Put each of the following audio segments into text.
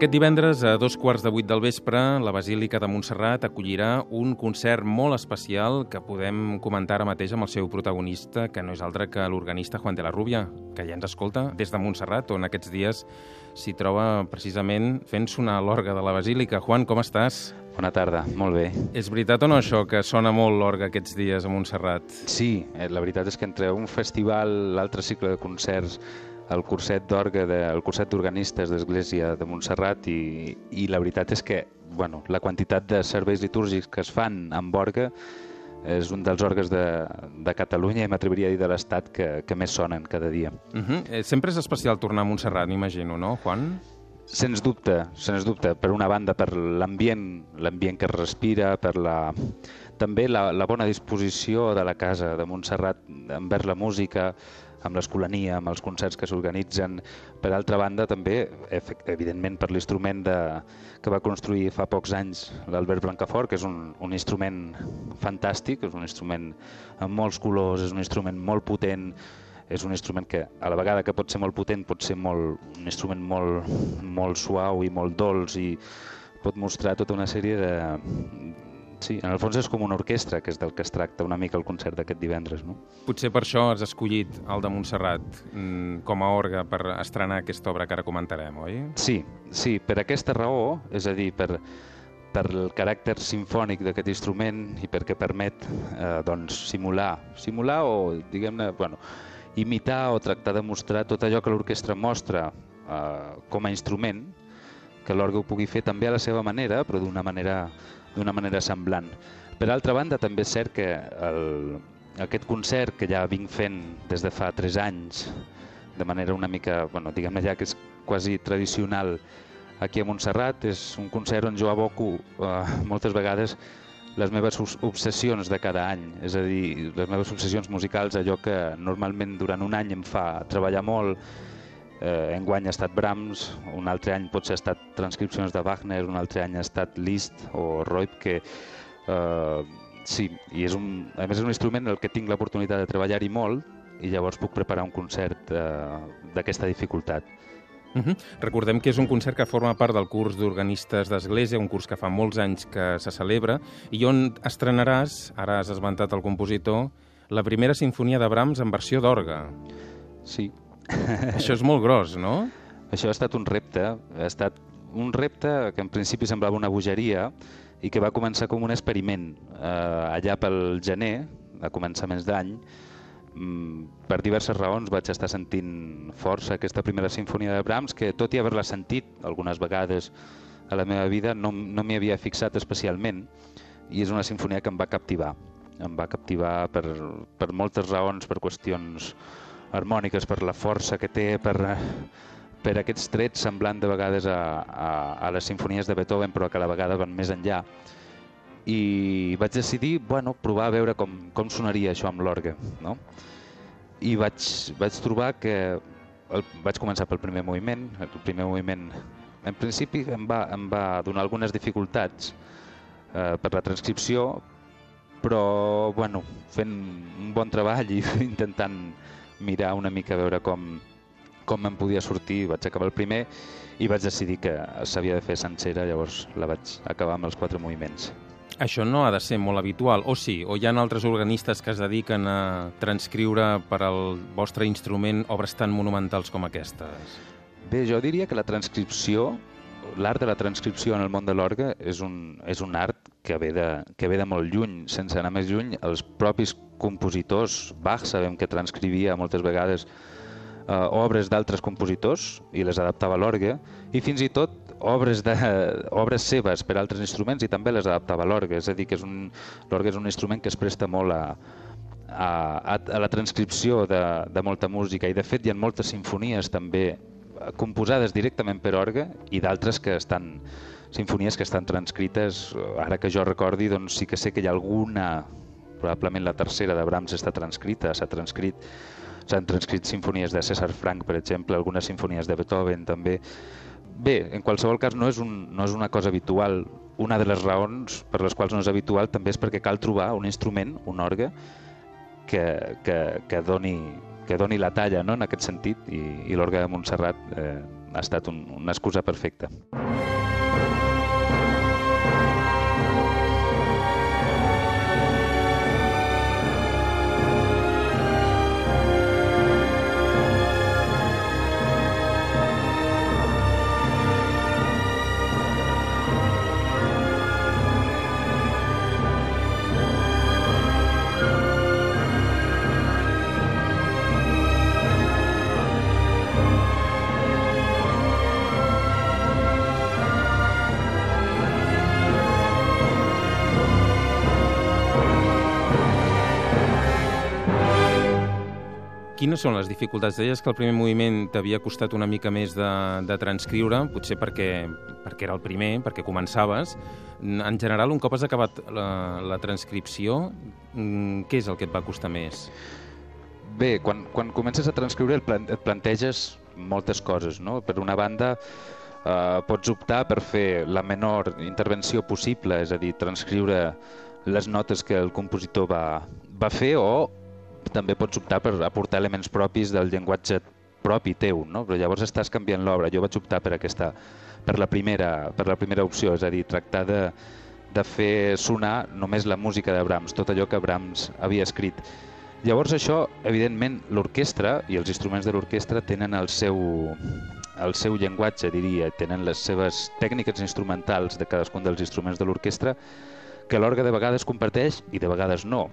Aquest divendres, a dos quarts de vuit del vespre, la Basílica de Montserrat acollirà un concert molt especial que podem comentar ara mateix amb el seu protagonista, que no és altre que l'organista Juan de la Rubia, que ja ens escolta des de Montserrat, on aquests dies s'hi troba precisament fent sonar l'orga de la Basílica. Juan, com estàs? Bona tarda, molt bé. És veritat o no això, que sona molt l'orga aquests dies a Montserrat? Sí, eh, la veritat és que entre un festival, l'altre cicle de concerts, el curset d'orga, de, el curset d'organistes d'Església de Montserrat i, i la veritat és que bueno, la quantitat de serveis litúrgics que es fan amb orga és un dels orgues de, de Catalunya i m'atreviria a dir de l'Estat que, que més sonen cada dia. Uh -huh. eh, sempre és especial tornar a Montserrat, m'imagino, no, Juan? Sens dubte, sens dubte. Per una banda, per l'ambient l'ambient que es respira, per la, també la, la bona disposició de la casa de Montserrat envers la música, amb l'escolania, amb els concerts que s'organitzen. Per altra banda, també, evidentment, per l'instrument que va construir fa pocs anys l'Albert Blancafort, que és un, un instrument fantàstic, és un instrument amb molts colors, és un instrument molt potent, és un instrument que a la vegada que pot ser molt potent pot ser molt, un instrument molt, molt suau i molt dolç i pot mostrar tota una sèrie de, Sí, en el fons és com una orquestra, que és del que es tracta una mica el concert d'aquest divendres. No? Potser per això has escollit el de Montserrat mm, com a orga per estrenar aquesta obra que ara comentarem, oi? Sí, sí, per aquesta raó, és a dir, per, per el caràcter sinfònic d'aquest instrument i perquè permet eh, doncs, simular, simular o, diguem-ne, bueno, imitar o tractar de mostrar tot allò que l'orquestra mostra eh, com a instrument, que l'orgue ho pugui fer també a la seva manera, però d'una manera d'una manera semblant. Per altra banda, també és cert que el, aquest concert que ja vinc fent des de fa 3 anys, de manera una mica, bueno, diguem-ne ja que és quasi tradicional aquí a Montserrat, és un concert on jo aboco eh, moltes vegades les meves obsessions de cada any, és a dir, les meves obsessions musicals, allò que normalment durant un any em fa treballar molt, Eh, enguany ha estat Brahms, un altre any potser ha estat transcripcions de Wagner, un altre any ha estat Liszt o que eh, sí, i és un, a més és un instrument el que tinc l'oportunitat de treballar-hi molt i llavors puc preparar un concert eh, d'aquesta dificultat. Uh -huh. Recordem que és un concert que forma part del curs d'organistes d'Església, un curs que fa molts anys que se celebra, i on estrenaràs, ara has esmentat el compositor, la primera sinfonia de Brahms en versió d'orga. Sí, això és molt gros, no? Això ha estat un repte, ha estat un repte que en principi semblava una bogeria i que va començar com un experiment eh, allà pel gener, a començaments d'any, mm, per diverses raons vaig estar sentint força aquesta primera sinfonia de Brahms, que tot i haver-la sentit algunes vegades a la meva vida no, no m'hi havia fixat especialment i és una sinfonia que em va captivar. Em va captivar per, per moltes raons, per qüestions harmòniques, per la força que té, per, per aquests trets semblant de vegades a, a, a les sinfonies de Beethoven, però que a la vegada van més enllà. I vaig decidir bueno, provar a veure com, com sonaria això amb l'orgue. No? I vaig, vaig trobar que el, vaig començar pel primer moviment. El primer moviment, en principi, em va, em va donar algunes dificultats eh, per la transcripció, però bueno, fent un bon treball i intentant mirar una mica a veure com, com em podia sortir. Vaig acabar el primer i vaig decidir que s'havia de fer sencera, llavors la vaig acabar amb els quatre moviments. Això no ha de ser molt habitual, o sí? O hi ha altres organistes que es dediquen a transcriure per al vostre instrument obres tan monumentals com aquestes? Bé, jo diria que la transcripció, l'art de la transcripció en el món de l'orgue és, un, és un art que ve, de, que ve de molt lluny. Sense anar més lluny, els propis compositors, Bach sabem que transcrivia moltes vegades eh, obres d'altres compositors i les adaptava a l'orgue, i fins i tot obres, de, obres seves per altres instruments i també les adaptava a l'orgue, és a dir, que l'orgue és un instrument que es presta molt a, a, a la transcripció de, de molta música i de fet hi ha moltes sinfonies també composades directament per orgue i d'altres que estan sinfonies que estan transcrites, ara que jo recordi, doncs sí que sé que hi ha alguna probablement la tercera de Brahms està transcrita, s'ha transcrit s'han transcrit sinfonies de César Frank, per exemple, algunes sinfonies de Beethoven també. Bé, en qualsevol cas no és, un, no és una cosa habitual. Una de les raons per les quals no és habitual també és perquè cal trobar un instrument, un orgue, que, que, que, doni, que doni la talla no? en aquest sentit i, i l'orgue de Montserrat eh, ha estat un, una excusa perfecta. Quines són les dificultats? Deies que el primer moviment t'havia costat una mica més de, de transcriure, potser perquè, perquè era el primer, perquè començaves. En general, un cop has acabat la, la transcripció, mm, què és el que et va costar més? Bé, quan, quan comences a transcriure et planteges moltes coses. No? Per una banda, eh, pots optar per fer la menor intervenció possible, és a dir, transcriure les notes que el compositor va, va fer o també pots optar per aportar elements propis del llenguatge propi teu, no? però llavors estàs canviant l'obra. Jo vaig optar per aquesta, per la primera, per la primera opció, és a dir, tractar de, de fer sonar només la música de Brahms, tot allò que Brahms havia escrit. Llavors això, evidentment, l'orquestra i els instruments de l'orquestra tenen el seu, el seu llenguatge, diria, tenen les seves tècniques instrumentals de cadascun dels instruments de l'orquestra que l'orga de vegades comparteix i de vegades no.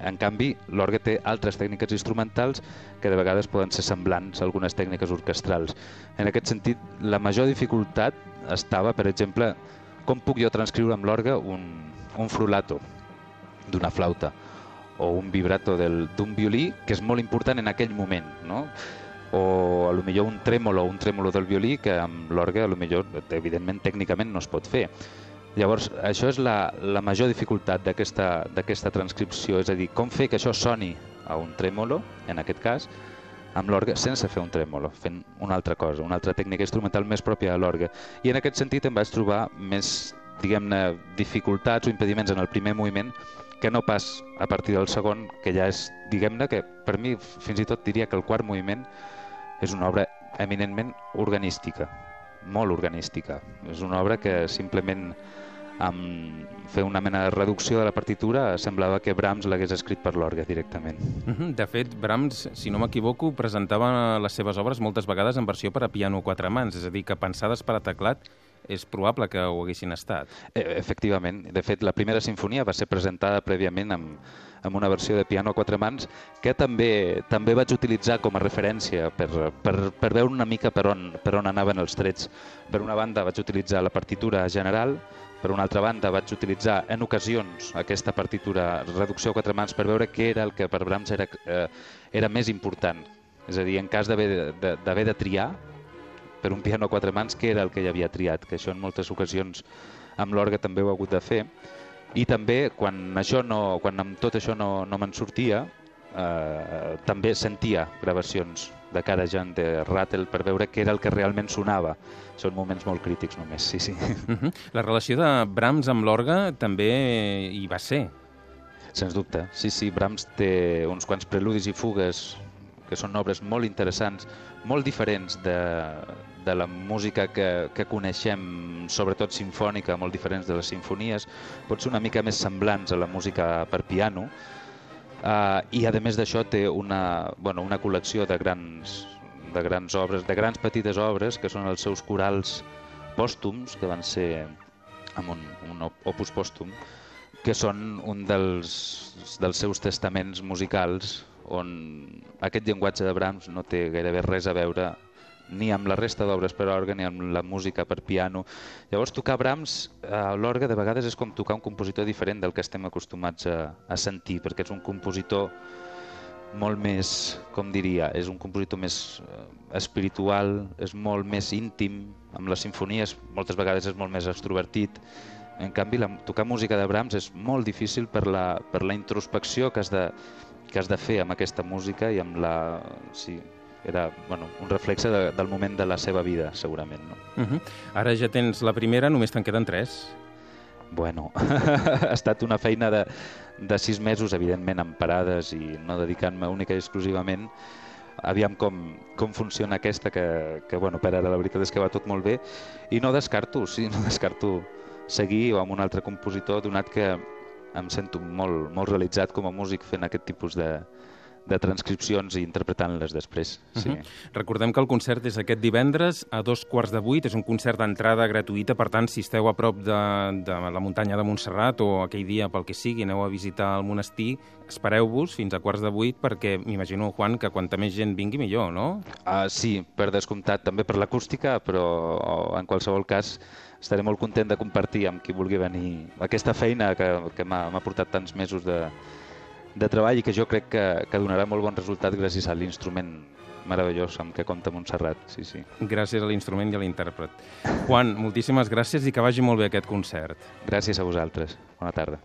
En canvi, l'orgue té altres tècniques instrumentals que de vegades poden ser semblants a algunes tècniques orquestrals. En aquest sentit, la major dificultat estava, per exemple, com puc jo transcriure amb l'orgue un, un frulato d'una flauta o un vibrato d'un violí, que és molt important en aquell moment, no? o a lo millor un trèmolo, un trèmolo del violí que amb l'orgue a lo millor, evidentment, tècnicament no es pot fer. Llavors, això és la, la major dificultat d'aquesta transcripció, és a dir, com fer que això soni a un trèmolo, en aquest cas, amb l'orgue sense fer un trèmolo, fent una altra cosa, una altra tècnica instrumental més pròpia de l'orgue. I en aquest sentit em vaig trobar més, diguem-ne, dificultats o impediments en el primer moviment que no pas a partir del segon, que ja és, diguem-ne, que per mi fins i tot diria que el quart moviment és una obra eminentment organística, molt organística. És una obra que simplement amb fer una mena de reducció de la partitura semblava que Brahms l'hagués escrit per l'orgue directament. Mhm, de fet, Brahms, si no m'equivoco, presentava les seves obres moltes vegades en versió per a piano quatre mans, és a dir, que pensades per a teclat és probable que ho haguessin estat. E, efectivament. De fet, la primera sinfonia va ser presentada prèviament amb, amb una versió de piano a quatre mans que també també vaig utilitzar com a referència per, per, per veure una mica per on, per on anaven els trets. Per una banda vaig utilitzar la partitura general, per una altra banda vaig utilitzar en ocasions aquesta partitura reducció a quatre mans per veure què era el que per Brahms era, eh, era més important. És a dir, en cas d'haver de, de, de triar, per un piano a quatre mans, què era el que hi havia triat, que això en moltes ocasions amb l'orgue també ho he hagut de fer i també quan, això no, quan amb tot això no, no me'n sortia eh, també sentia gravacions de cara Jan de Rattel per veure què era el que realment sonava. Són moments molt crítics només, sí, sí. Uh -huh. La relació de Brahms amb l'orgue també hi va ser. Sens dubte, sí, sí. Brahms té uns quants preludis i fugues que són obres molt interessants, molt diferents de, de la música que, que coneixem, sobretot sinfònica, molt diferents de les sinfonies, pot ser una mica més semblants a la música per piano, uh, i a més d'això té una, bueno, una col·lecció de grans, de grans obres, de grans petites obres, que són els seus corals pòstums, que van ser amb un, un opus pòstum, que són un dels, dels seus testaments musicals on aquest llenguatge de Brahms no té gairebé res a veure ni amb la resta d'obres per a orgue ni amb la música per piano. Llavors, tocar Brahms a l'orgue de vegades és com tocar un compositor diferent del que estem acostumats a, a sentir, perquè és un compositor molt més, com diria, és un compositor més eh, espiritual, és molt més íntim, amb les sinfonies moltes vegades és molt més extrovertit, en canvi, la, tocar música de Brahms és molt difícil per la, per la introspecció que has, de, que has de fer amb aquesta música i amb la... Sí, era bueno, un reflexe de, del moment de la seva vida, segurament. No? Uh -huh. Ara ja tens la primera, només te'n queden tres. Bueno, ha estat una feina de, de sis mesos, evidentment, amb parades i no dedicant-me única i exclusivament, aviam com, com funciona aquesta, que, que bueno, per ara la veritat és que va tot molt bé, i no descarto, sí, no descarto seguir amb un altre compositor, donat que em sento molt, molt realitzat com a músic fent aquest tipus de, de transcripcions i interpretant-les després. Sí. Uh -huh. Recordem que el concert és aquest divendres a dos quarts de vuit, és un concert d'entrada gratuïta, per tant, si esteu a prop de, de la muntanya de Montserrat o aquell dia, pel que sigui, aneu a visitar el monestir, espereu-vos fins a quarts de vuit perquè m'imagino, Juan, que quanta més gent vingui millor, no? Uh, sí, per descomptat, també per l'acústica, però en qualsevol cas estaré molt content de compartir amb qui vulgui venir aquesta feina que, que m'ha portat tants mesos de, de treball i que jo crec que, que donarà molt bon resultat gràcies a l'instrument meravellós amb què compta Montserrat. Sí, sí. Gràcies a l'instrument i a l'intèrpret. Juan, moltíssimes gràcies i que vagi molt bé aquest concert. Gràcies a vosaltres. Bona tarda.